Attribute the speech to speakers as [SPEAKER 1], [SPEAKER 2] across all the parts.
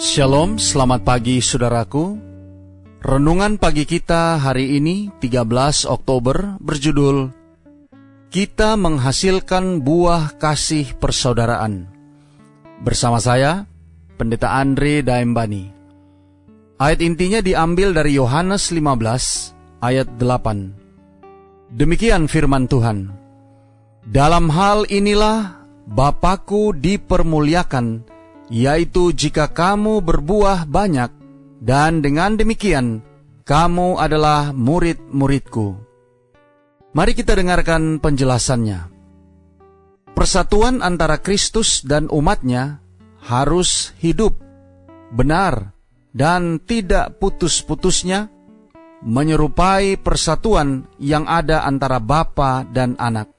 [SPEAKER 1] Shalom, selamat pagi saudaraku. Renungan pagi kita hari ini 13 Oktober berjudul Kita menghasilkan buah kasih persaudaraan. Bersama saya, Pendeta Andre Daembani. Ayat intinya diambil dari Yohanes 15 ayat 8. Demikian firman Tuhan. Dalam hal inilah Bapakku dipermuliakan, yaitu jika kamu berbuah banyak, dan dengan demikian kamu adalah murid-muridku. Mari kita dengarkan penjelasannya. Persatuan antara Kristus dan umatnya harus hidup, benar, dan tidak putus-putusnya, menyerupai persatuan yang ada antara Bapa dan Anak.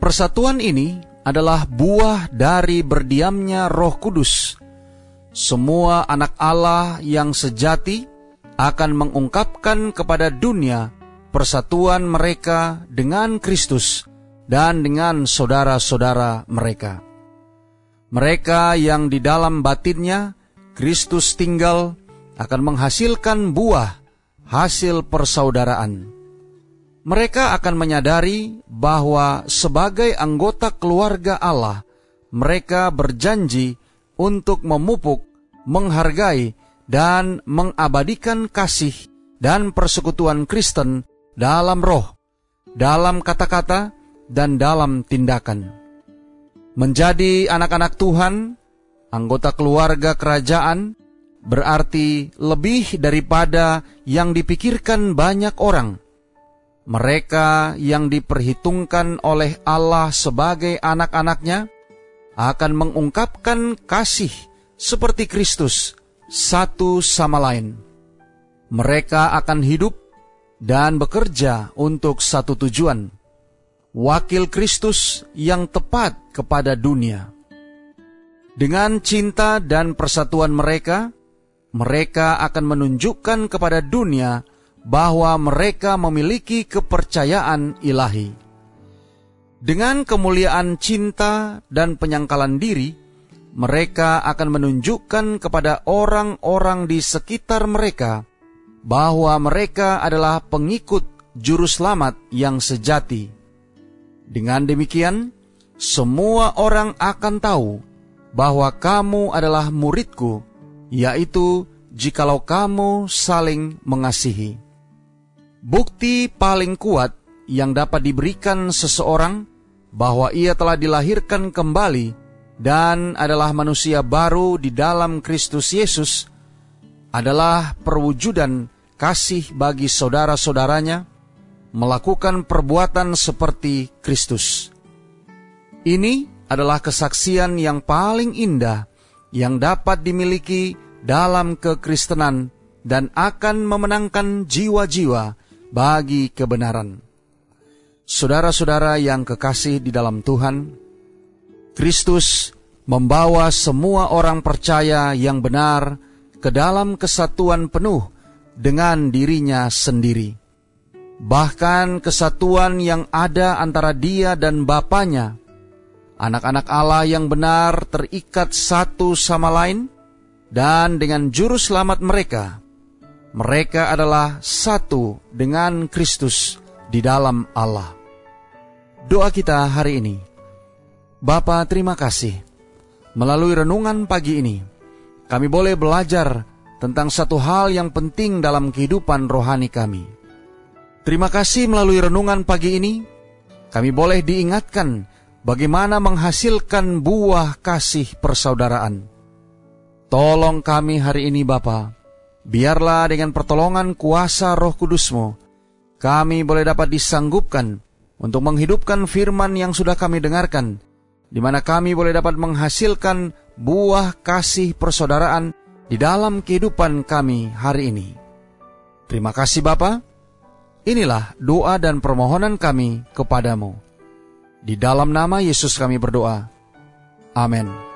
[SPEAKER 1] Persatuan ini adalah buah dari berdiamnya Roh Kudus. Semua anak Allah yang sejati akan mengungkapkan kepada dunia persatuan mereka dengan Kristus dan dengan saudara-saudara mereka. Mereka yang di dalam batinnya Kristus tinggal akan menghasilkan buah hasil persaudaraan mereka akan menyadari bahwa sebagai anggota keluarga Allah, mereka berjanji untuk memupuk, menghargai, dan mengabadikan kasih dan persekutuan Kristen dalam roh, dalam kata-kata, dan dalam tindakan. Menjadi anak-anak Tuhan, anggota keluarga kerajaan, berarti lebih daripada yang dipikirkan banyak orang – mereka yang diperhitungkan oleh Allah sebagai anak-anaknya akan mengungkapkan kasih seperti Kristus satu sama lain. Mereka akan hidup dan bekerja untuk satu tujuan, wakil Kristus yang tepat kepada dunia. Dengan cinta dan persatuan mereka, mereka akan menunjukkan kepada dunia bahwa mereka memiliki kepercayaan ilahi. Dengan kemuliaan cinta dan penyangkalan diri, mereka akan menunjukkan kepada orang-orang di sekitar mereka bahwa mereka adalah pengikut juru selamat yang sejati. Dengan demikian, semua orang akan tahu bahwa kamu adalah muridku, yaitu jikalau kamu saling mengasihi. Bukti paling kuat yang dapat diberikan seseorang bahwa ia telah dilahirkan kembali dan adalah manusia baru di dalam Kristus Yesus adalah perwujudan kasih bagi saudara-saudaranya melakukan perbuatan seperti Kristus. Ini adalah kesaksian yang paling indah yang dapat dimiliki dalam kekristenan dan akan memenangkan jiwa-jiwa bagi kebenaran. Saudara-saudara yang kekasih di dalam Tuhan, Kristus membawa semua orang percaya yang benar ke dalam kesatuan penuh dengan dirinya sendiri. Bahkan kesatuan yang ada antara dia dan Bapaknya, anak-anak Allah yang benar terikat satu sama lain, dan dengan juru selamat mereka, mereka adalah satu dengan Kristus di dalam Allah. Doa kita hari ini. Bapa, terima kasih. Melalui renungan pagi ini, kami boleh belajar tentang satu hal yang penting dalam kehidupan rohani kami. Terima kasih melalui renungan pagi ini, kami boleh diingatkan bagaimana menghasilkan buah kasih persaudaraan. Tolong kami hari ini Bapak, Biarlah dengan pertolongan kuasa roh kudusmu, kami boleh dapat disanggupkan untuk menghidupkan firman yang sudah kami dengarkan, di mana kami boleh dapat menghasilkan buah kasih persaudaraan di dalam kehidupan kami hari ini. Terima kasih Bapa. Inilah doa dan permohonan kami kepadamu. Di dalam nama Yesus kami berdoa. Amin.